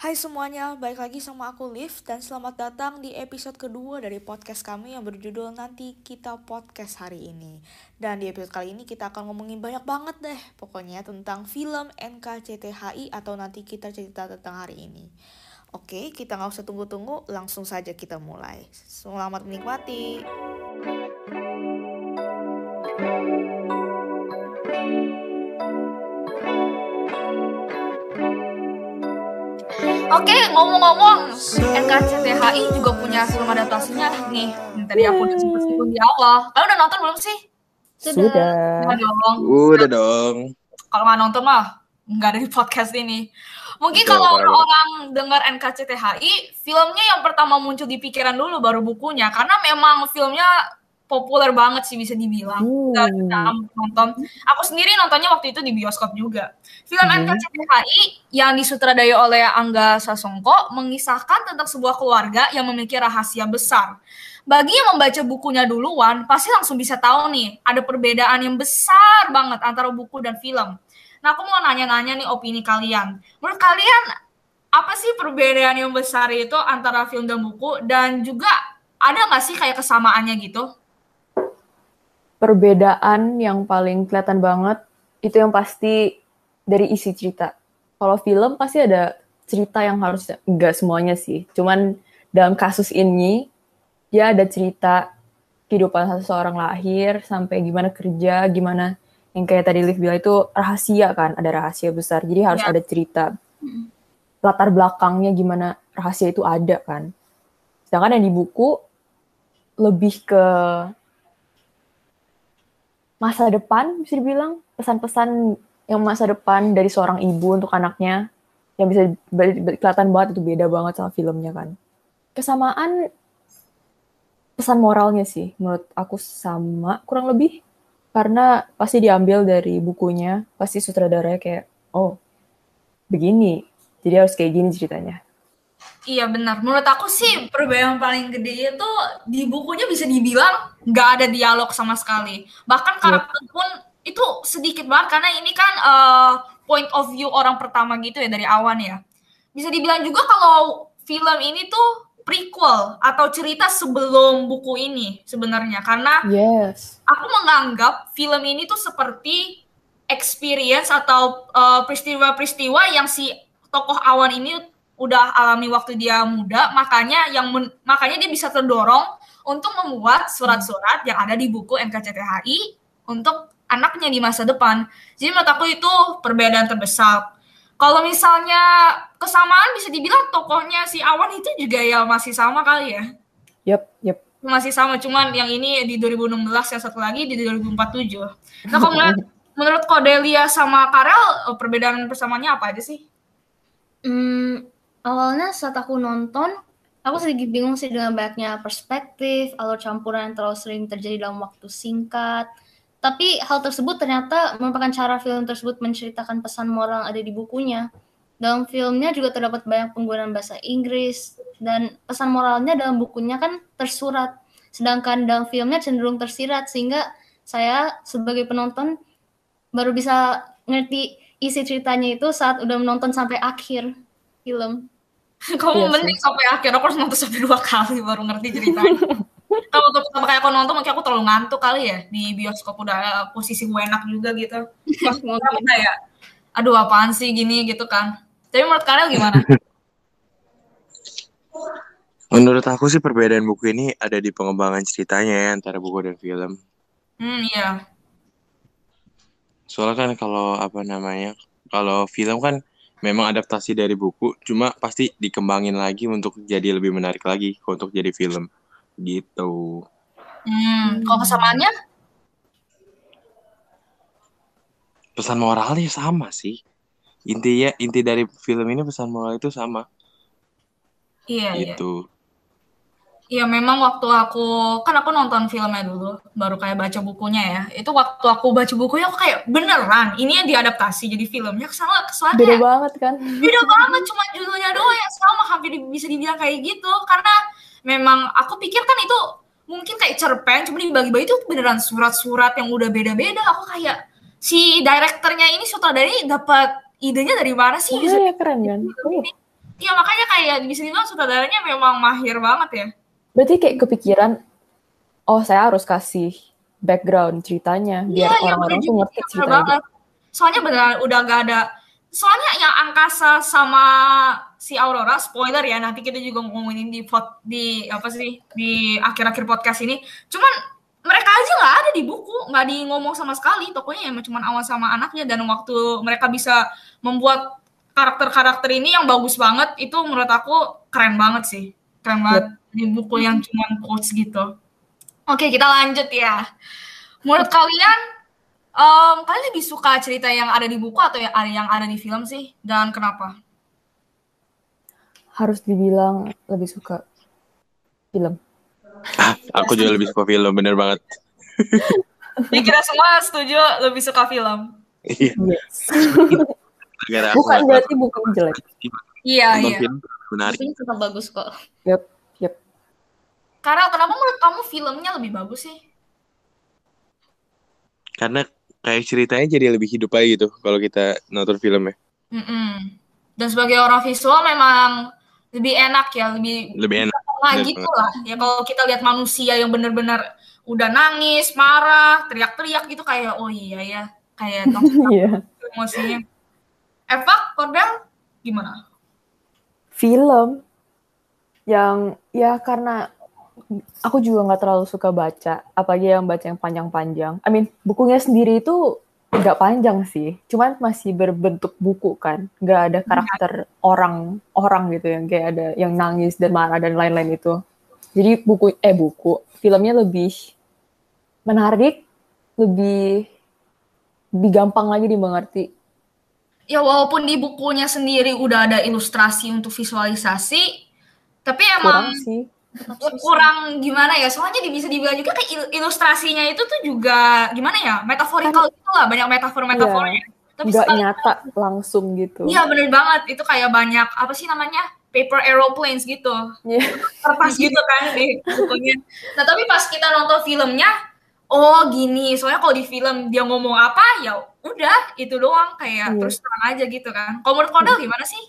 Hai semuanya, balik lagi sama aku Liv dan selamat datang di episode kedua dari podcast kami yang berjudul Nanti Kita Podcast hari ini. Dan di episode kali ini kita akan ngomongin banyak banget deh pokoknya tentang film NKCTHI atau Nanti Kita Cerita Tentang Hari Ini. Oke, kita nggak usah tunggu-tunggu, langsung saja kita mulai. Selamat menikmati. Oke, ngomong-ngomong, NKCTHI juga punya film adaptasinya nih. Yang tadi aku udah sebut di awal. Kalian udah nonton belum sih? Sudah. Udah dong. Udah dong. Kalau nggak nonton mah nggak ada di podcast ini. Mungkin Betul, kalau parah orang dengar NKCTHI, filmnya yang pertama muncul di pikiran dulu baru bukunya. Karena memang filmnya populer banget sih bisa dibilang. Dan kita nonton. Aku sendiri nontonnya waktu itu di bioskop juga. Film Hmm. NKCTHI yang disutradai oleh Angga Sasongko mengisahkan tentang sebuah keluarga yang memiliki rahasia besar. Bagi yang membaca bukunya duluan, pasti langsung bisa tahu nih, ada perbedaan yang besar banget antara buku dan film. Nah, aku mau nanya-nanya nih opini kalian. Menurut kalian, apa sih perbedaan yang besar itu antara film dan buku? Dan juga ada nggak sih kayak kesamaannya gitu? Perbedaan yang paling kelihatan banget itu yang pasti dari isi cerita. Kalau film pasti ada cerita yang harus enggak semuanya sih. Cuman dalam kasus ini dia ada cerita kehidupan seseorang lahir sampai gimana kerja, gimana yang kayak tadi Liv bilang itu rahasia kan, ada rahasia besar. Jadi harus Ya. ada cerita latar belakangnya gimana rahasia itu ada kan. Sedangkan yang di buku lebih ke masa depan bisa dibilang pesan-pesan yang masa depan dari seorang ibu untuk anaknya yang bisa kelihatan banget itu beda banget sama filmnya kan. Kesamaan pesan moralnya sih menurut aku sama kurang lebih karena pasti diambil dari bukunya, pasti sutradaranya kayak oh begini. Jadi harus kayak gini ceritanya. Iya benar. Menurut aku sih perbedaan paling gede itu di bukunya bisa dibilang nggak ada dialog sama sekali. Bahkan karakter pun itu sedikit banget karena ini kan eh, point of view orang pertama gitu ya dari awan ya. Bisa dibilang juga kalau film ini tuh prequel atau cerita sebelum buku ini sebenarnya karena Yes. aku menganggap film ini tuh seperti experience atau uh, peristiwa-peristiwa yang si tokoh awan ini udah alami waktu dia muda, makanya yang men- makanya dia bisa terdorong untuk membuat surat-surat yang ada di buku NKCTHI untuk anaknya di masa depan. Jadi menurut aku itu perbedaan terbesar. Kalau misalnya kesamaan bisa dibilang tokohnya si Awan itu juga ya masih sama kali ya Yep, yep. masih sama cuman yang ini di 2016 yang satu lagi di 2047 nah kalau menurut, menurut Cordelia sama Karel eh, perbedaan persamaannya apa aja sih Hmm, awalnya saat aku nonton, aku sedikit bingung sih dengan banyaknya perspektif, alur campuran yang terlalu sering terjadi dalam waktu singkat. Tapi hal tersebut ternyata merupakan cara film tersebut menceritakan pesan moral yang ada di bukunya. Dalam filmnya juga terdapat banyak penggunaan bahasa Inggris, dan pesan moralnya dalam bukunya kan tersurat. Sedangkan dalam filmnya cenderung tersirat, sehingga saya sebagai penonton baru bisa ngerti isi ceritanya itu saat udah menonton sampai akhir film. kamu Iya sih. mending sampai akhir aku harus nonton sampai dua kali baru ngerti ceritanya. Kalau untuk pertama kali aku nonton mungkin aku terlalu ngantuk kali ya. Di bioskop udah posisi gue enak juga gitu. Pas nonton kayak aduh apaan sih gini gitu kan. Tapi menurut Karel gimana? Menurut aku sih perbedaan buku ini ada di pengembangan ceritanya ya antara buku dan film. hmm iya. Soalnya kan kalau apa namanya, kalau film kan memang adaptasi dari buku, cuma pasti dikembangin lagi untuk jadi lebih menarik lagi untuk jadi film. Gitu. hmm kalau kesamaannya Pesan moralnya sama sih. Intinya inti dari film ini pesan moral itu sama iya iya gitu. Iya memang waktu aku kan aku nonton filmnya dulu baru kayak baca bukunya ya itu waktu aku baca bukunya aku kayak beneran ini yang diadaptasi jadi filmnya ke sana kesannya Beda banget kan? beda banget cuma judulnya doang yang sama hampir bisa dibilang kayak gitu karena memang aku pikir kan itu mungkin kayak cerpen cuma dibagi-bagi itu beneran surat-surat yang udah beda-beda aku kayak si direkturnya ini sutradara dapat idenya dari mana sih bisa Iya, keren kan? Iya makanya kayak bisa dibilang sutradaranya memang mahir banget ya. Berarti kayak kepikiran, oh saya harus kasih background ceritanya biar Iya, iya, orang-orang bener tuh juga, ngerti ceritanya. banget. Soalnya beneran udah gak ada. Soalnya yang angkasa sama si Aurora, spoiler ya, nanti kita juga ngomongin di pod, di apa sih di akhir-akhir podcast ini. Cuman mereka aja nggak ada di buku, nggak di ngomong sama sekali. Tokonya emang cuma awan sama anaknya dan waktu mereka bisa membuat karakter-karakter ini yang bagus banget, itu menurut aku keren banget sih, keren banget di buku yang cuma quotes gitu. Oke, kita lanjut ya. Menurut kalian Em, kalian lebih suka cerita yang ada di buku atau yang ada yang ada di film sih? Dan kenapa? Harus dibilang lebih suka film. Ah, aku juga lebih suka film, bener banget. Jadi kita semua setuju lebih suka film. Iya, Yes. Bukan berarti buku jelek. Iya, iya. film menarik. Tapi tetap bagus kok. Yep, yep. Karena kenapa menurut kamu filmnya lebih bagus sih? Karena kayak ceritanya jadi lebih hidup aja gitu kalau kita nonton filmnya. Mm-mm. Dan sebagai orang visual memang lebih enak ya, lebih Lebih enak. nah bener gitu lah. Ya kalau kita lihat manusia yang benar-benar udah nangis, marah, teriak-teriak gitu kayak oh iya ya, kayak Iya. emosinya. Eva, Kordel, gimana? Film yang ya karena aku juga nggak terlalu suka baca, apalagi yang baca yang panjang-panjang. I mean, bukunya sendiri itu nggak panjang sih, cuman masih berbentuk buku kan, nggak ada karakter orang orang gitu yang kayak ada yang nangis dan marah dan lain-lain itu. Jadi buku eh buku filmnya lebih menarik, lebih lebih gampang lagi dimengerti. Ya walaupun di bukunya sendiri udah ada ilustrasi untuk visualisasi, tapi Kurang emang sih. ya kurang gimana ya? Soalnya bisa dibilang juga kayak il- ilustrasinya itu tuh juga gimana ya? Metaforikal gitu lah, banyak metafor-metafornya. Tapi nggak nyata langsung gitu. Iya bener banget, itu kayak banyak apa sih namanya? Paper aeroplanes gitu. Iya. Kertas gitu kan di bukunya. Nah, tapi pas kita nonton filmnya, oh gini, soalnya kalau di film dia ngomong apa ya udah itu doang kayak Iya. terus terang aja gitu kan. Kalau menurut Kodal gimana sih?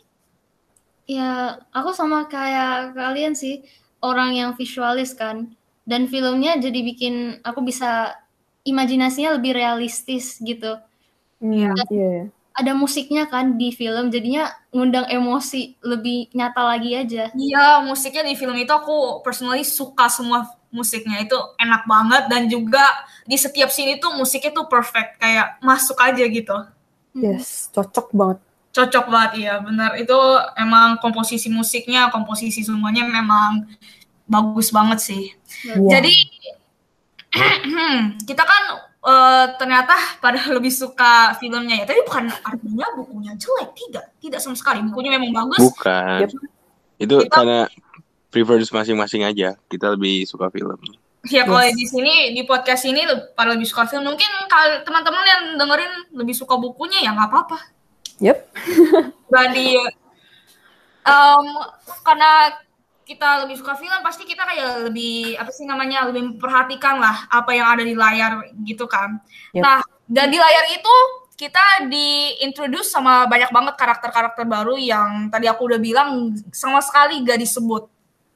Ya, aku sama kayak kalian sih, orang yang visualis kan. Dan filmnya jadi bikin aku bisa imajinasinya lebih realistis gitu. Hmm, Iya. iya. Ada musiknya kan di film, jadinya ngundang emosi lebih nyata lagi aja. Iya, musiknya di film itu aku personally suka semua musiknya itu enak banget dan juga di setiap scene itu musiknya tuh perfect kayak masuk aja gitu. Yes, cocok banget. Cocok banget iya, benar. Itu emang komposisi musiknya, komposisi semuanya memang bagus banget sih. Iya. Jadi kita kan eh, ternyata pada lebih suka filmnya ya. Tapi bukan artinya bukunya jelek, tidak. Tidak sama sekali. Bukunya memang bagus. Bukan. Yep. Itu Kita- karena preference masing-masing aja. Kita lebih suka film. Ya kalau Yes. di sini di podcast ini pada lebih suka film. Mungkin kalau teman-teman yang dengerin lebih suka bukunya ya nggak apa-apa. Yep. Berarti em, karena kita lebih suka film pasti kita kayak lebih apa sih namanya lebih memperhatikan lah apa yang ada di layar gitu kan. Yep. Nah dan di layar itu kita diintroduce sama banyak banget karakter-karakter baru yang tadi aku udah bilang sama sekali gak disebut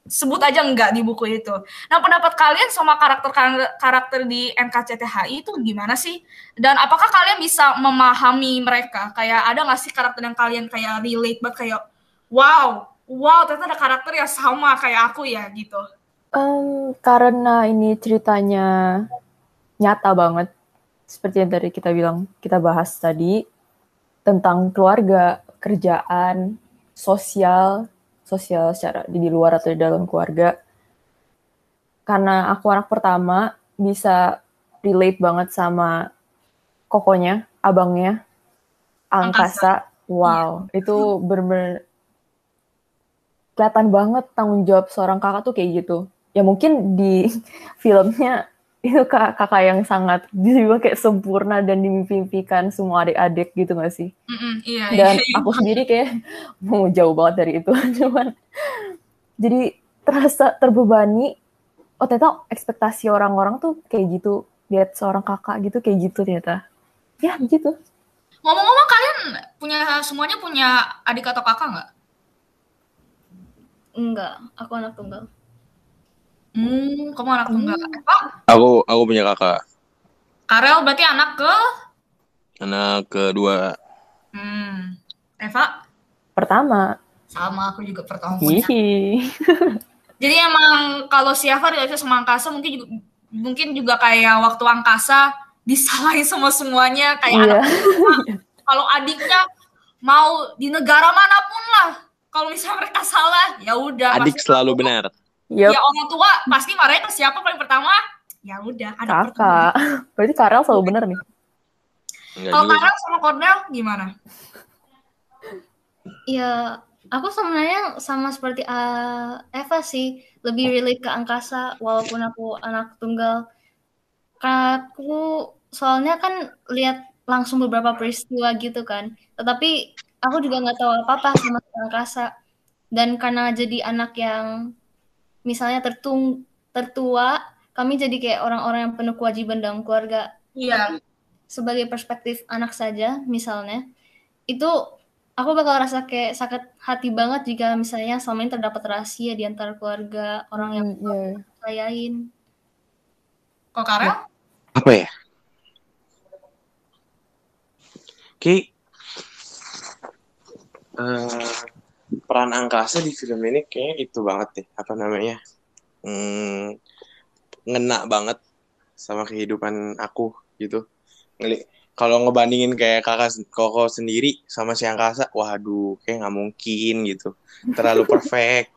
sebut aja enggak di buku itu. Nah, pendapat kalian sama karakter karakter di NKCTHI itu gimana sih? Dan apakah kalian bisa memahami mereka? Kayak ada nggak sih karakter yang kalian kayak relate banget kayak wow, wow ternyata ada karakter yang sama kayak aku ya gitu. Em, karena ini ceritanya nyata banget, seperti yang tadi kita bilang, kita bahas tadi tentang keluarga, kerjaan, sosial, sosial secara di di luar atau di dalam keluarga. Karena aku anak pertama, bisa relate banget sama kokonya, abangnya, angkasa. Wow, itu bener-bener kelihatan banget tanggung jawab seorang kakak tuh kayak gitu. Ya mungkin di filmnya itu kak- kakak yang sangat juga kayak sempurna dan dimimpikan semua adik-adik gitu gak sih? Mm-mm, iya, Dan iya, iya. aku sendiri kayak mau jauh banget dari itu. Cuman jadi terasa terbebani. Oh ternyata ekspektasi orang-orang tuh kayak gitu. Lihat seorang kakak gitu kayak gitu ternyata. Ya gitu. Ngomong-ngomong kalian punya semuanya punya adik atau kakak nggak? Enggak, aku anak tunggal. Hmm, kamu anak tunggal. Hmm. Eva, Aku aku punya kakak. Karel berarti anak ke? Anak kedua. Hmm. Eva, Pertama. sama aku juga pertama punya. Jadi emang kalau si Eva relate sama angkasa mungkin juga, mungkin juga kayak waktu angkasa disalahin sama semuanya kayak Iya. anak kalau adiknya mau di negara mana pun lah kalau misalnya mereka salah ya udah Adik selalu benar. Yup, ya orang tua pasti marahnya ke siapa paling pertama ya udah pertama. kakak. Berarti Karel selalu bener nih. Enggak kalau. Karel sama Cornel gimana Ya, aku sebenarnya sama seperti uh, Eva sih, lebih relate ke angkasa walaupun aku anak tunggal. Karena aku soalnya kan lihat langsung beberapa peristiwa gitu kan. Tetapi aku juga nggak tahu apa-apa sama angkasa. Dan karena jadi anak yang misalnya tertung tertua, kami jadi kayak orang-orang yang penuh kewajiban dalam keluarga iya sebagai perspektif anak saja misalnya itu aku bakal rasa kayak sakit hati banget jika misalnya selama ini terdapat rahasia di antara keluarga orang yang Hmm, iya. percayain kalau Karel Apa ya? Oke. Eh, peran angkasa di film ini kayak itu banget deh. Apa namanya? Hmm, ngena banget sama kehidupan aku gitu. Kalau ngebandingin kayak kakak koko sendiri sama si angkasa, waduh, kayak nggak mungkin gitu. Terlalu perfect.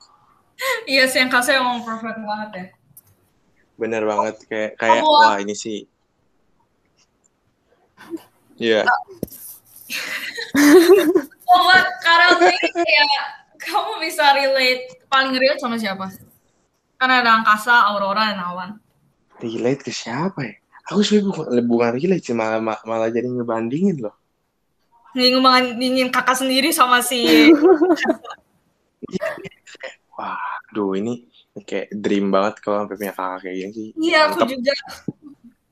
iya si angkasa emang perfect banget ya Bener banget kayak kayak Kamu- wah ini sih. Iya. Oh, buat Karel sendiri kayak kamu bisa relate paling relate sama siapa? Kan ada angkasa, aurora, dan awan. relate ke siapa ya? Aku sebenarnya bukan, bukan relate sih, malah, ma- malah jadi ngebandingin loh. Ngebandingin kakak sendiri sama si Waduh, ini kayak dream banget kalau sampai punya kakak kayak gini sih. Iya, aku juga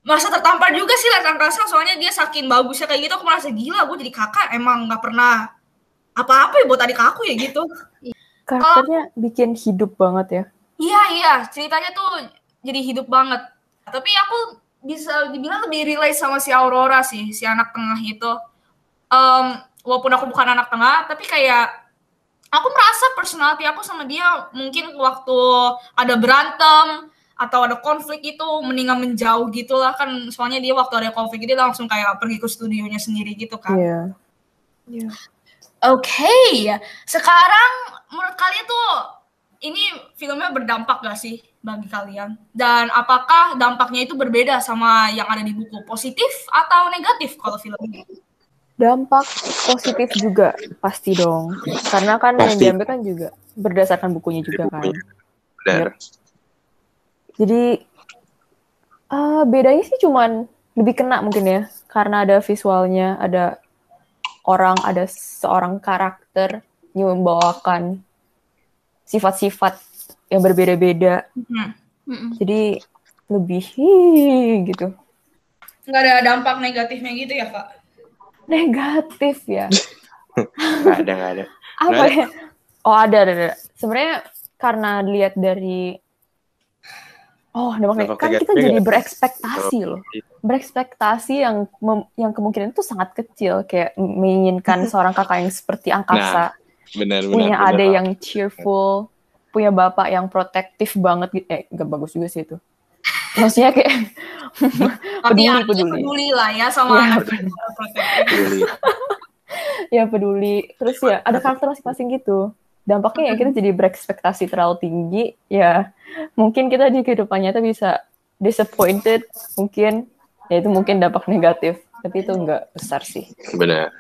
merasa tertampar juga sih lihat angkasa soalnya dia saking bagusnya kayak gitu aku merasa gila gue jadi kakak emang nggak pernah apa-apa ya buat adik aku ya gitu. Karakternya bikin hidup banget ya. iya iya. Ceritanya tuh jadi hidup banget. Tapi aku bisa dibilang lebih relate sama si Aurora sih si anak tengah itu. Em, walaupun aku bukan anak tengah tapi kayak aku merasa personality aku sama dia mungkin waktu ada berantem atau ada konflik itu mendingan menjauh gitu lah kan. Soalnya dia waktu ada konflik dia langsung kayak pergi ke studionya sendiri gitu kan. Iya. Oke, sekarang menurut kalian tuh ini filmnya berdampak gak sih bagi kalian? Dan apakah dampaknya itu berbeda sama yang ada di buku? Positif atau negatif kalau film ini? Dampak positif juga pasti dong. Karena kan yang Pasti. diambil kan juga berdasarkan bukunya juga kan. Benar. Jadi eh bedanya sih cuman lebih kena mungkin ya. Karena ada visualnya, ada orang, ada seorang karakter yang membawakan sifat-sifat yang berbeda-beda. Hmm. Mm-mm. Jadi lebih "Hii," gitu. Nggak ada dampak negatifnya gitu ya, Kak? Negatif ya. Nggak ada, nggak ada. apa Nggak ya? Oh ada, ada, ada. Sebenarnya karena lihat dari Oh, Dampak kan kita jadi berekspektasi loh. Berekspektasi yang mem- yang kemungkinan itu sangat kecil kayak menginginkan seorang kakak yang seperti angkasa, Benar, benar. punya benar, adik Pak. yang cheerful, punya bapak yang protektif banget gitu. Eh, gak bagus juga sih itu. Maksudnya kayak Tapi Peduli, anaknya peduli. peduli lah ya sama Iya, anak. Peduli. ya peduli. Terus ya ada karakter masing-masing gitu. Dampaknya ya kita jadi berekspektasi terlalu tinggi, ya mungkin kita di kehidupan nyata bisa disappointed, mungkin ya itu mungkin dampak negatif. Tapi itu enggak besar sih. Benar.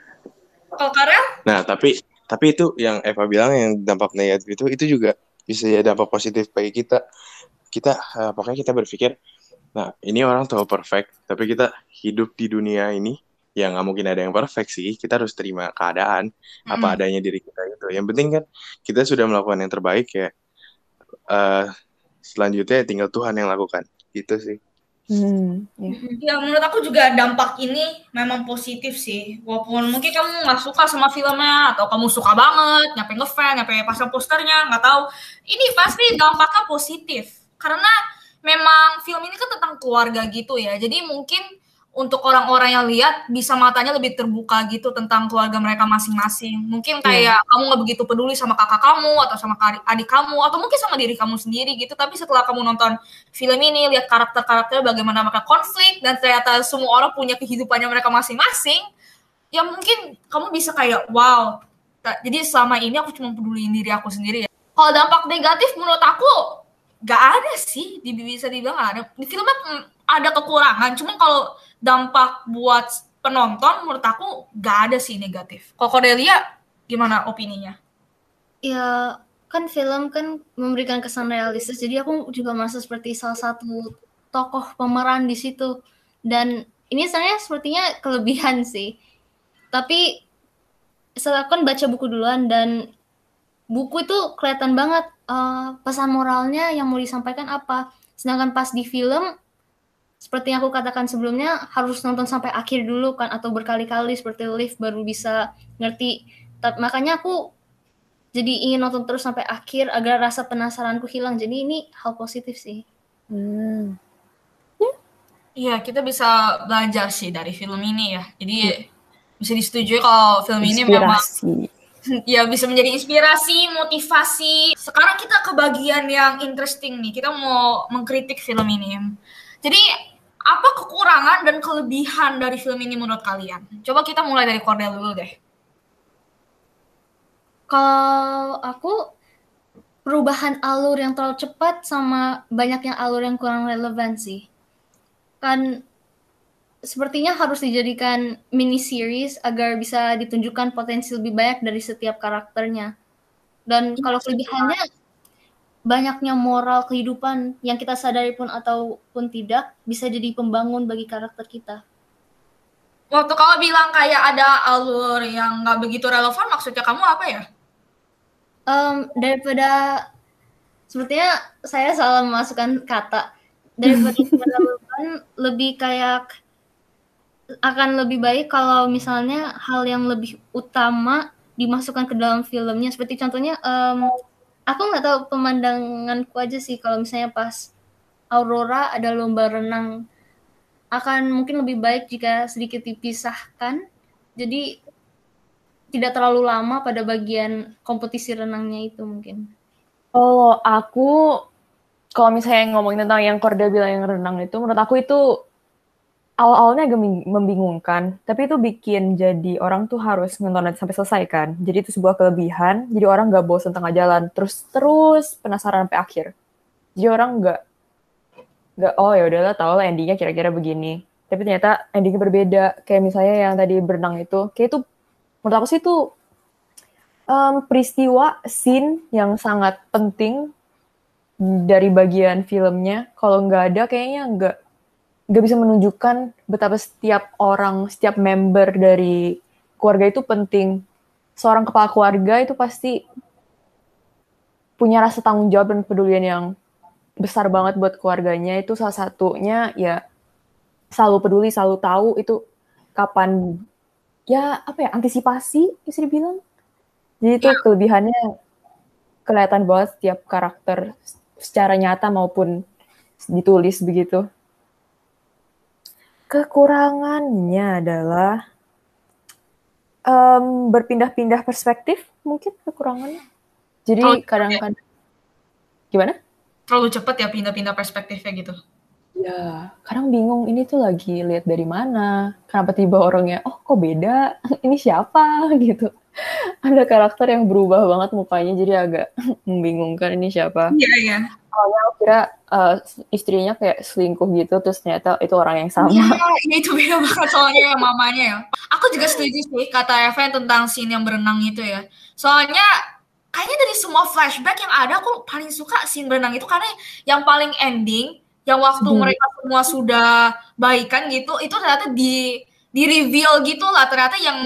Kalau Karel? Nah, tapi tapi itu yang Eva bilang yang dampak negatif itu itu juga bisa jadi dampak positif bagi kita. Kita eh, pokoknya kita berpikir, nah ini orang tahu perfect, tapi kita hidup di dunia ini ya nggak mungkin ada yang perfect sih. Kita harus terima keadaan apa Mm-mm. adanya diri kita itu. Yang penting kan kita sudah melakukan yang terbaik ya. eh selanjutnya tinggal Tuhan yang lakukan. Gitu sih. Hmm, ya. Ya menurut aku juga dampak ini memang positif sih. Walaupun mungkin kamu nggak suka sama filmnya atau kamu suka banget, nyampe ngefans, nyampe pasang posternya, nggak tahu. Ini pasti dampaknya positif. Karena memang film ini kan tentang keluarga gitu ya. Jadi mungkin untuk orang-orang yang lihat bisa matanya lebih terbuka gitu tentang keluarga mereka masing-masing. Mungkin kayak kamu nggak begitu peduli sama kakak kamu atau sama adik kamu atau mungkin sama diri kamu sendiri gitu. Tapi setelah kamu nonton film ini, lihat karakter-karakter bagaimana mereka konflik dan ternyata semua orang punya kehidupannya mereka masing-masing, ya mungkin kamu bisa kayak wow. Jadi selama ini aku cuma peduliin diri aku sendiri ya. Kalau dampak negatif menurut aku nggak ada sih, bisa dibilang ada. Di filmnya mm, ada kekurangan, cuman kalau dampak buat penonton menurut aku nggak ada sih negatif. Kalau Cordelia gimana opininya? Ya, kan film kan memberikan kesan realistis, jadi aku juga merasa seperti salah satu tokoh pemeran di situ. Dan ini sebenarnya sepertinya kelebihan sih. Tapi setelah kan baca buku duluan dan buku itu kelihatan banget eh, pesan moralnya yang mau disampaikan apa. Sedangkan pas di film, seperti yang aku katakan sebelumnya, harus nonton sampai akhir dulu kan, atau berkali-kali seperti lift baru bisa ngerti. Ta- Makanya aku jadi ingin nonton terus sampai akhir agar rasa penasaranku hilang. Jadi ini hal positif sih. Hmm. Iya, kita bisa belajar sih dari film ini ya. Jadi bisa disetujui kalau film ini memang Inspirasi. ya bisa menjadi inspirasi, motivasi. Sekarang kita ke bagian yang interesting nih. Kita mau mengkritik film ini. Jadi apa kekurangan dan kelebihan dari film ini menurut kalian? Coba kita mulai dari Cordel dulu deh. Kalau aku perubahan alur yang terlalu cepat sama banyaknya alur yang kurang relevan sih. Kan sepertinya harus dijadikan mini series agar bisa ditunjukkan potensi lebih banyak dari setiap karakternya. Dan kalau kelebihannya banyaknya moral kehidupan yang kita sadari pun ataupun tidak bisa jadi pembangun bagi karakter kita. Waktu kamu bilang kayak ada alur yang nggak begitu relevan, maksudnya kamu apa ya? Em, daripada sepertinya saya salah memasukkan kata daripada relevan lebih kayak akan lebih baik kalau misalnya hal yang lebih utama dimasukkan ke dalam filmnya seperti contohnya em, aku nggak tahu pemandanganku aja sih kalau misalnya pas Aurora ada lomba renang akan mungkin lebih baik jika sedikit dipisahkan jadi tidak terlalu lama pada bagian kompetisi renangnya itu mungkin. Kalau aku, kalau misalnya ngomongin tentang yang Korda bilang yang renang itu, menurut aku itu awal-awalnya agak membingungkan, tapi itu bikin jadi orang tuh harus nonton sampai selesai kan. Jadi itu sebuah kelebihan, jadi orang nggak bosan tengah jalan, terus terus penasaran sampai akhir. Jadi orang nggak nggak oh ya udahlah tahu lah endingnya kira-kira begini. Tapi ternyata endingnya berbeda. Kayak misalnya yang tadi berenang itu, kayak itu menurut aku sih itu em, peristiwa scene yang sangat penting dari bagian filmnya. Kalau nggak ada, kayaknya nggak nggak bisa menunjukkan betapa setiap orang, setiap member dari keluarga itu penting. Seorang kepala keluarga itu pasti punya rasa tanggung jawab dan kepedulian yang besar banget buat keluarganya. Itu salah satunya ya selalu peduli, selalu tahu itu kapan ya apa ya antisipasi bisa dibilang. Jadi itu kelebihannya kelihatan banget setiap karakter secara nyata maupun ditulis begitu. Kekurangannya adalah em, berpindah-pindah perspektif mungkin kekurangannya. Jadi Oh, iya. kadang-kadang gimana? Terlalu cepet ya pindah-pindah perspektifnya gitu. Ya, kadang bingung ini tuh lagi lihat dari mana. Kenapa tiba orangnya, oh kok beda? Ini siapa? gitu. Ada karakter yang berubah banget mukanya jadi agak membingungkan ini siapa. Iya, iya. Awalnya aku kira eh, istrinya kayak selingkuh gitu, terus ternyata itu orang yang sama. Iya, itu beda banget soalnya ya mamanya ya. Aku juga setuju sih kata Evan tentang scene yang berenang itu ya. Soalnya kayaknya dari semua flashback yang ada aku paling suka scene berenang itu karena yang paling ending yang waktu Hmm. mereka semua sudah baikan gitu itu ternyata di di reveal gitu lah ternyata yang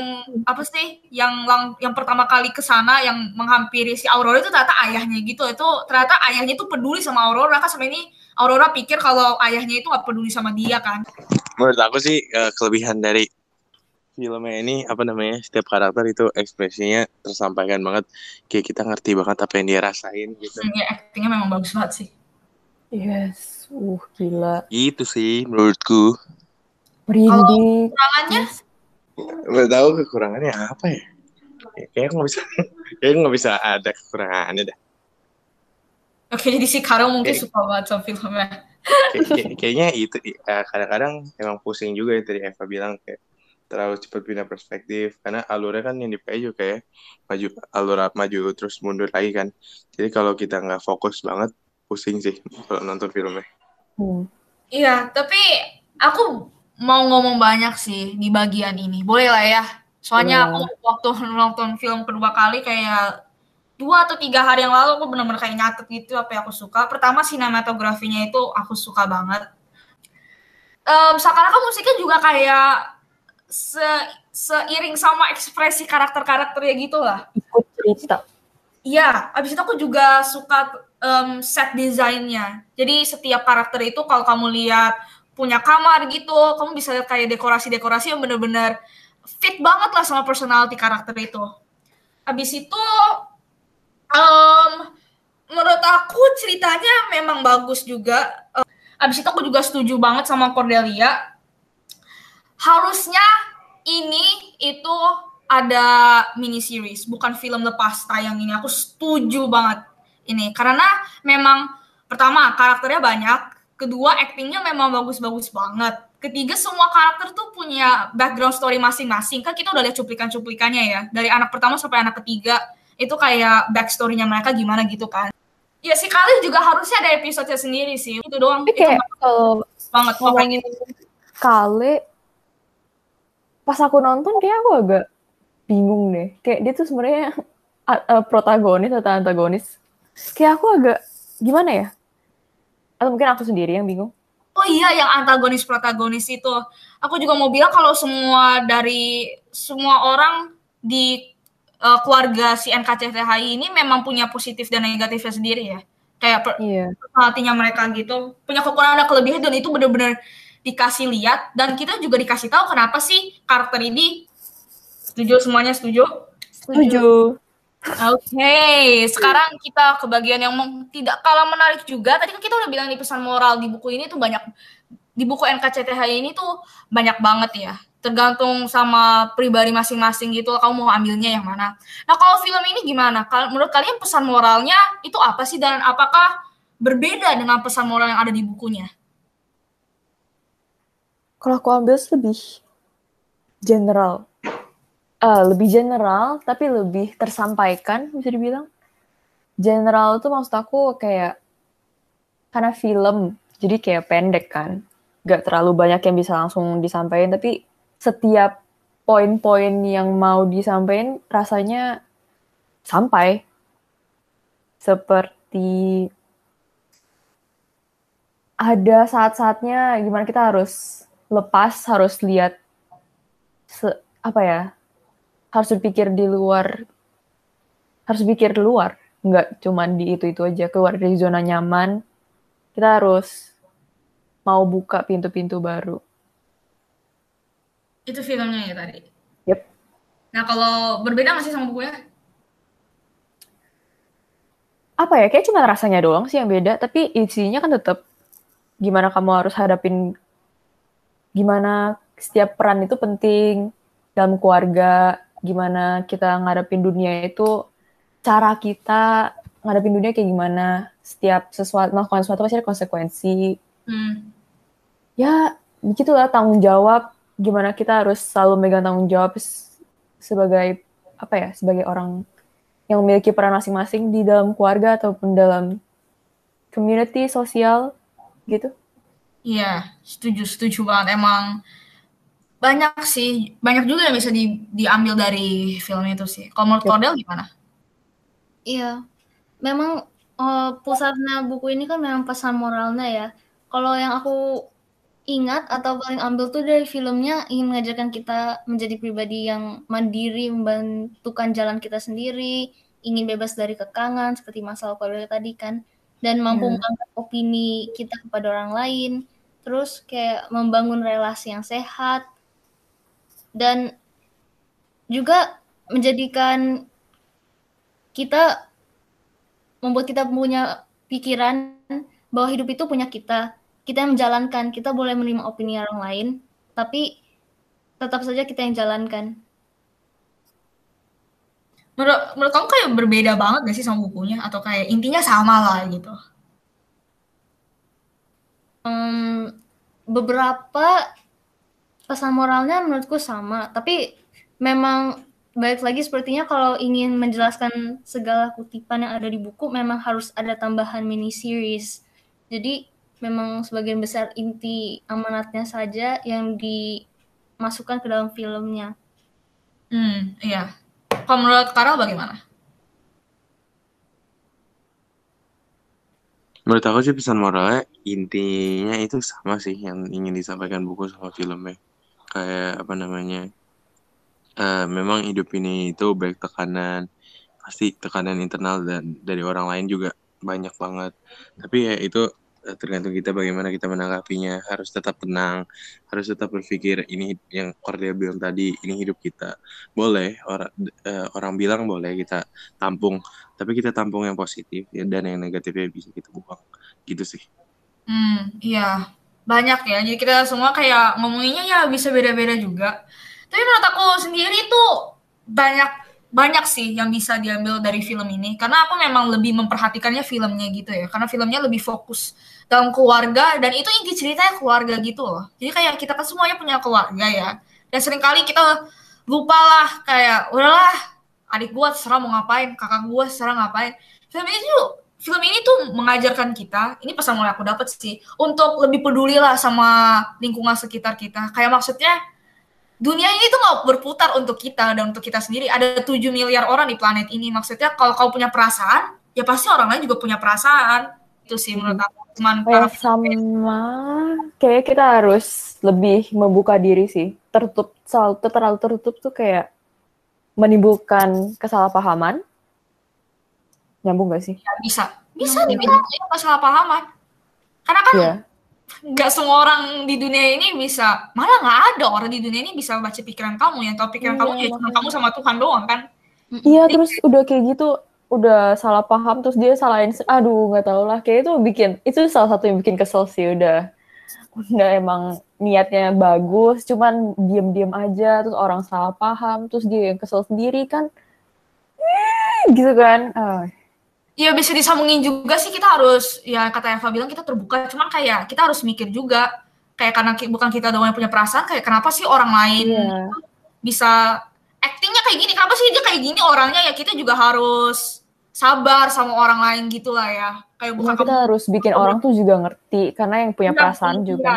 apa sih yang lang, yang pertama kali ke sana yang menghampiri si Aurora itu ternyata ayahnya gitu itu ternyata ayahnya tuh peduli sama Aurora kan sama ini Aurora pikir kalau ayahnya itu gak peduli sama dia kan. Menurut aku sih eh, kelebihan dari filmnya ini apa namanya setiap karakter itu ekspresinya tersampaikan banget kayak kita ngerti banget apa yang dia rasain gitu Ya actingnya memang bagus banget sih. Yes, uh gila. gitu sih menurutku Merinding. Kekurangannya nggak tahu kekurangannya apa ya kayaknya nggak bisa kayaknya nggak bisa ada kekurangannya dah Oke, jadi si Karo mungkin Oke. suka banget sama filmnya. Kayak- kayak- kayaknya itu eh, kadang-kadang emang pusing juga ya tadi Eva bilang kayak terlalu cepat pindah perspektif karena alurnya kan yang dipakai juga kayak maju alur maju terus mundur lagi kan jadi kalau kita nggak fokus banget pusing sih kalau nonton filmnya Hmm. Iya, tapi aku mau ngomong banyak sih di bagian ini. Boleh lah ya. Soalnya aku waktu nonton film kedua kali kayak dua atau tiga hari yang lalu aku benar-benar kayak nyatet gitu apa yang aku suka. Pertama sinematografinya itu aku suka banget. Em seakan-akan musiknya juga kayak se seiring sama ekspresi karakter-karakternya gitu lah. Ikut cerita. Iya, abis itu aku juga suka em, set desainnya. Jadi setiap karakter itu kalau kamu lihat punya kamar gitu, kamu bisa lihat kayak dekorasi-dekorasi yang bener-bener fit banget lah sama personality karakter itu. Abis itu, em, menurut aku ceritanya memang bagus juga. Em, abis itu aku juga setuju banget sama Cordelia. Harusnya ini itu ada mini series, bukan film lepas tayang ini. Aku setuju banget ini karena memang pertama karakternya banyak, kedua actingnya memang bagus-bagus banget. Ketiga semua karakter tuh punya background story masing-masing. Kan kita udah lihat cuplikan-cuplikannya ya. Dari anak pertama sampai anak ketiga itu kayak backstory-nya mereka gimana gitu kan. Ya si Kali juga harusnya ada episode sendiri sih. Itu doang. Tapi Itu kayak kalau banget pokoknya. ngomongin Kale, pas aku nonton kayak aku agak bingung deh. Kayak dia tuh sebenarnya a- protagonis atau antagonis. Kayak aku agak gimana ya? Atau mungkin aku sendiri yang bingung. Oh iya, yang antagonis protagonis itu. Aku juga mau bilang kalau semua dari semua orang di uh, keluarga si NKCTHI ini memang punya positif dan negatifnya sendiri ya. Kayak per- Iya. mereka gitu. Punya kekurangan dan kelebihan dan itu benar-benar dikasih lihat dan kita juga dikasih tahu kenapa sih karakter ini setuju semuanya setuju. Setuju. Oke, sekarang kita ke bagian yang tidak kalah menarik juga. Tadi kan kita udah bilang di pesan moral di buku ini tuh banyak di buku NKCTHI ini tuh banyak banget ya. Tergantung sama pribadi masing-masing gitu, kamu mau ambilnya yang mana. Nah, kalau film ini gimana? Menurut kalian pesan moralnya itu apa sih dan apakah berbeda dengan pesan moral yang ada di bukunya? Kalau aku ambil lebih general. Eh, lebih general, tapi lebih tersampaikan, bisa dibilang. General tuh maksud aku kayak, karena film, jadi kayak pendek kan. Gak terlalu banyak yang bisa langsung disampaikan, tapi setiap poin-poin yang mau disampaikan rasanya sampai. Seperti ada saat-saatnya gimana kita harus lepas, harus lihat apa ya? Harus berpikir di luar harus pikir di luar, nggak cuman di itu-itu aja, keluar dari zona nyaman. Kita harus mau buka pintu-pintu baru. Itu filmnya ya tadi. Yep. Nah, kalau berbeda nggak sih sama bukunya? Apa ya, kayak cuma rasanya doang sih yang beda, tapi isinya kan tetap gimana kamu harus hadapin gimana setiap peran itu penting dalam keluarga, gimana kita ngadepin dunia itu, cara kita ngadepin dunia kayak gimana, setiap sesuatu melakukan sesuatu pasti ada konsekuensi. Hmm. Ya, begitulah tanggung jawab, gimana kita harus selalu megang tanggung jawab sebagai apa ya, sebagai orang yang memiliki peran masing-masing di dalam keluarga ataupun dalam community sosial gitu. Iya, setuju, setuju banget. Emang banyak sih, banyak juga yang bisa di- diambil dari film itu sih. Kalau menurut Yep. Cordel gimana? Iya, memang eh, pusatnya buku ini kan memang pesan moralnya ya. Kalau yang aku ingat atau paling ambil tuh dari filmnya ingin mengajarkan kita menjadi pribadi yang mandiri, membentukan jalan kita sendiri, ingin bebas dari kekangan seperti masalah keluarga tadi kan. dan mampu Iya. mengangkat opini kita kepada orang lain. Terus kayak membangun relasi yang sehat dan juga menjadikan kita membuat kita punya pikiran bahwa hidup itu punya kita. Kita yang menjalankan, kita boleh menerima opini orang lain, tapi tetap saja kita yang jalankan. Menurut, menurut kamu kayak berbeda banget gak sih sama bukunya? Atau kayak intinya sama lah gitu? Hmm, beberapa pesan moralnya menurutku sama, tapi memang balik lagi sepertinya kalau ingin menjelaskan segala kutipan yang ada di buku memang harus ada tambahan mini series. Jadi memang sebagian besar inti amanatnya saja yang dimasukkan ke dalam filmnya. Hmm, iya. Kalau menurut Karel bagaimana? Menurut aku sih pesan moralnya intinya itu sama sih yang ingin disampaikan buku sama filmnya. Kayak apa namanya? eh, memang hidup ini itu baik tekanan, pasti tekanan internal dan dari orang lain juga banyak banget. Tapi ya itu eh, tergantung kita bagaimana kita menanggapinya. Harus tetap tenang, harus tetap berpikir ini yang Cordelia bilang tadi, ini hidup kita. Boleh orang eh, orang bilang boleh kita tampung, tapi kita tampung yang positif ya, dan yang negatifnya bisa kita buang. Gitu sih. Hmm, iya. Banyak ya. Jadi kita semua kayak ngomonginnya ya bisa beda-beda juga. Tapi menurut aku sendiri tuh banyak banyak sih yang bisa diambil dari film ini. Karena aku memang lebih memperhatikannya filmnya gitu ya. Karena filmnya lebih fokus dalam keluarga dan itu inti ceritanya keluarga gitu loh. Jadi kayak kita kan semuanya punya keluarga ya. Dan sering kali kita lupa lah kayak udahlah adik gua terserah mau ngapain kakak gua terserah ngapain. Film ini tuh film ini tuh mengajarkan kita ini pesan mulai aku dapat sih untuk lebih peduli lah sama lingkungan sekitar kita kayak maksudnya dunia ini tuh nggak berputar untuk kita dan untuk kita sendiri. Ada 7 miliar orang di planet ini. Maksudnya kalau kau punya perasaan, ya pasti orang lain juga punya perasaan. Itu sih menurut aku. Cuman Kayak sama, kayak kita harus lebih membuka diri sih. Tertutup, terlalu tertutup tuh kayak menimbulkan kesalahpahaman. Nyambung gak sih? ya bisa. Bisa dibilang ya kesalahpahaman. Karena kan Iya. nggak semua orang di dunia ini bisa, malah nggak ada orang di dunia ini bisa baca pikiran kamu. Yang tahu pikiran Iya, kamu ya cuma kamu sama Tuhan doang kan. Iya, terus udah kayak gitu, udah salah paham, terus dia salahin, aduh nggak tau lah, kayak itu bikin, itu salah satu yang bikin kesel sih, udah, udah emang niatnya bagus, cuman diem-diem aja, terus orang salah paham, terus dia yang kesel sendiri kan, Eh, gitu kan, ah, Iya bisa disambungin juga sih kita harus ya kata Eva bilang kita terbuka cuman kayak kita harus mikir juga kayak karena bukan kita doang yang punya perasaan kayak kenapa sih orang lain Iya. itu bisa actingnya kayak gini kenapa sih dia kayak gini orangnya ya kita juga harus sabar sama orang lain gitu lah ya kayak bukan Cuma kita harus bikin orang tuh juga ngerti, karena yang punya Iya, perasaan iya. juga,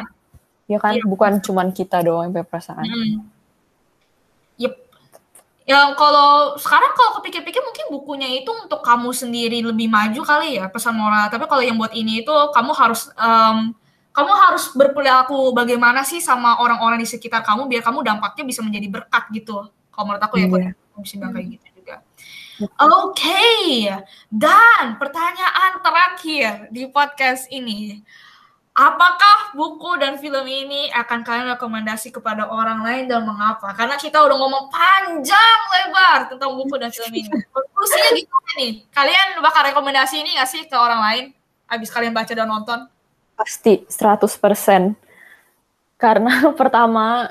ya kan, Iya. bukan cuman kita doang yang punya perasaan. Hmm. Yep. Ya kalau sekarang kalau kepikir-pikir mungkin bukunya itu untuk kamu sendiri lebih maju kali ya pesan moral. Tapi kalau yang buat ini itu kamu harus em, kamu harus berperilaku bagaimana sih sama orang-orang di sekitar kamu biar kamu dampaknya bisa menjadi berkat gitu. Kalau menurut aku ya kalau bisa bilang kayak gitu juga. Oke, dan pertanyaan terakhir di podcast ini. Apakah buku dan film ini akan kalian rekomendasi kepada orang lain dan mengapa? Karena kita udah ngomong panjang lebar tentang buku dan film ini. Konklusinya gimana nih? Kalian bakal rekomendasi ini nggak sih ke orang lain? Abis kalian baca dan nonton? Pasti 100%. Karena pertama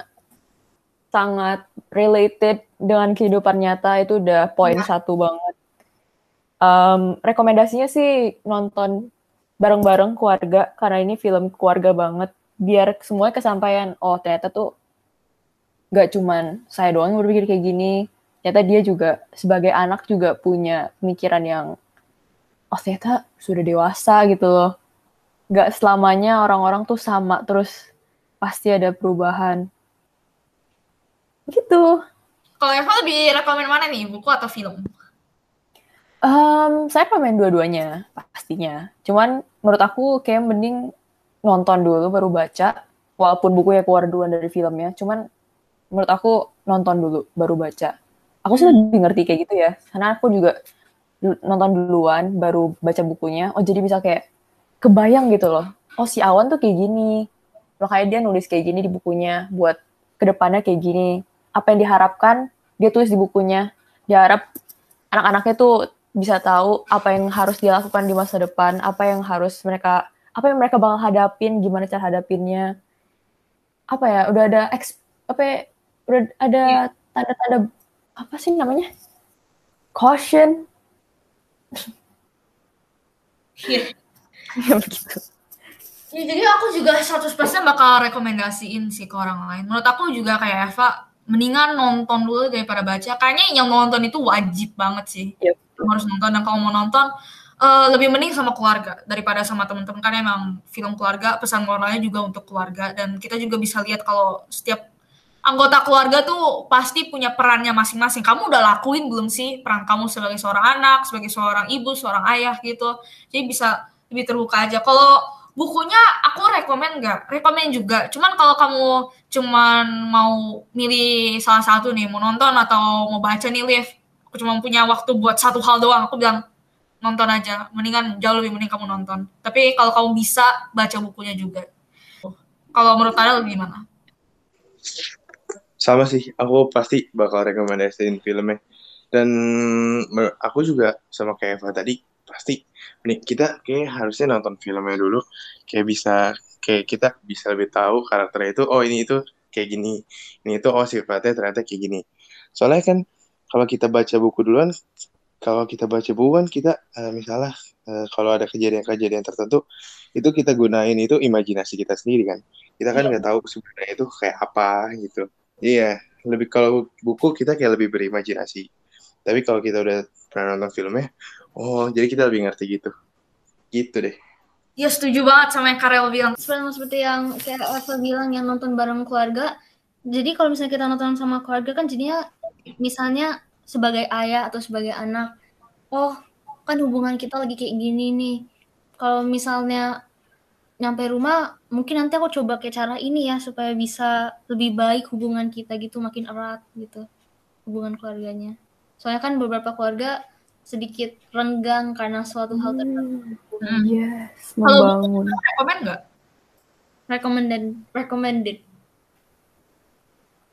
sangat related dengan kehidupan nyata itu udah poin Iya. satu banget. Em, rekomendasinya sih nonton bareng-bareng keluarga karena ini film keluarga banget. Biar semuanya kesampaian. Oh ternyata tuh gak cuman saya doang yang berpikir kayak gini. Ternyata dia juga sebagai anak juga punya pemikiran yang oh ternyata sudah dewasa gitu loh nggak selamanya orang-orang tuh sama terus pasti ada perubahan gitu Kalau Eva lebih rekomen mana nih, buku atau film? Em, saya pemain dua-duanya pastinya cuman menurut aku kayak mending nonton dulu baru baca walaupun bukunya keluar duluan dari filmnya cuman menurut aku nonton dulu baru baca aku sih lebih ngerti kayak gitu ya karena aku juga nonton duluan baru baca bukunya. Oh jadi bisa kayak kebayang gitu loh. Oh si Awan tuh kayak gini. Makanya dia nulis kayak gini di bukunya buat ke depannya kayak gini. Apa yang diharapkan dia tulis di bukunya. Dia harap anak-anaknya tuh bisa tahu apa yang harus dia lakukan di masa depan, apa yang harus mereka apa yang mereka bakal hadapin, gimana cara hadapinnya. Apa ya? Udah ada eks, apa ya, udah ada tanda-tanda apa sih namanya? Caution. Iya. ya begitu. Ya, jadi aku juga 100% bakal rekomendasiin sih ke orang lain. Menurut aku juga kayak Eva, mendingan nonton dulu daripada baca. Kayaknya yang nonton itu wajib banget sih. Iya. Kamu harus nonton dan kalau mau nonton eh, lebih mending sama keluarga daripada sama teman-teman karena emang film keluarga pesan moralnya juga untuk keluarga dan kita juga bisa lihat kalau setiap anggota keluarga tuh pasti punya perannya masing-masing. Kamu udah lakuin belum sih peran kamu sebagai seorang anak, sebagai seorang ibu, seorang ayah gitu. Jadi bisa lebih terbuka aja. Kalau bukunya aku rekomen nggak? Rekomen juga. Cuman kalau kamu cuman mau milih salah satu nih, mau nonton atau mau baca nih, Liv, aku cuma punya waktu buat satu hal doang. Aku bilang nonton aja. Mendingan jauh lebih mending kamu nonton. Tapi kalau kamu bisa baca bukunya juga. Kalau menurut kalian gimana? Sama sih, aku pasti bakal rekomendasiin filmnya. Dan aku juga sama kayak Eva tadi, pasti nih kita kayak harusnya nonton filmnya dulu, kayak bisa kayak kita bisa lebih tahu karakternya itu, oh ini itu kayak gini, ini itu oh sifatnya ternyata kayak gini. Soalnya kan kalau kita baca buku duluan, kalau kita baca buku kan kita eh, misalnya eh, kalau ada kejadian-kejadian tertentu, itu kita gunain itu imajinasi kita sendiri kan. Kita kan Iya. nggak tahu sebenarnya itu kayak apa gitu. Iya, lebih kalau buku kita kayak lebih berimajinasi. Tapi kalau kita udah pernah nonton filmnya, oh jadi kita lebih ngerti gitu. Gitu deh. Ya setuju banget sama yang Karel bilang. Seperti, seperti yang kayak bilang yang nonton bareng keluarga. Jadi kalau misalnya kita nonton sama keluarga kan jadinya misalnya sebagai ayah atau sebagai anak, oh kan hubungan kita lagi kayak gini nih. Kalau misalnya nyampe rumah, mungkin nanti aku coba kayak cara ini ya supaya bisa lebih baik hubungan kita gitu, makin erat gitu hubungan keluarganya. Soalnya kan beberapa keluarga sedikit renggang karena suatu hal tertentu. Hmm. Yes, Kalau membangun. Rekomen nggak? Recommended, recommended.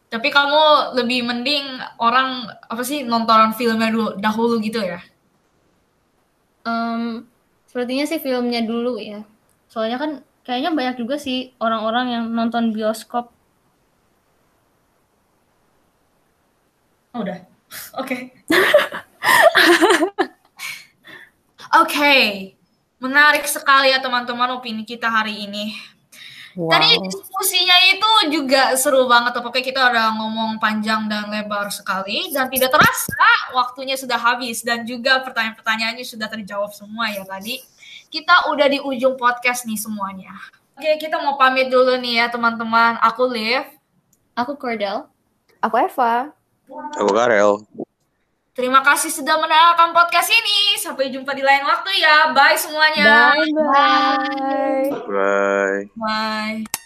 Tapi kamu lebih mending orang apa sih nonton filmnya dulu dahulu gitu ya? Em, sepertinya sih filmnya dulu ya. Soalnya kan kayaknya banyak juga sih orang-orang yang nonton bioskop. Oh, udah. Oke. Oke. Menarik sekali ya teman-teman opini kita hari ini. Wow. Tadi diskusinya itu juga seru banget. Pokoknya kita udah ngomong panjang dan lebar sekali. Dan tidak terasa waktunya sudah habis. Dan juga pertanyaan-pertanyaannya sudah terjawab semua ya tadi. Kita udah di ujung podcast nih semuanya. Oke, kita mau pamit dulu nih ya teman-teman. Aku Liv. Aku Cordell. Aku Eva. Aku Karel. Terima kasih sudah mendengarkan podcast ini. Sampai jumpa di lain waktu ya. Bye semuanya. Bye bye. Bye. Bye.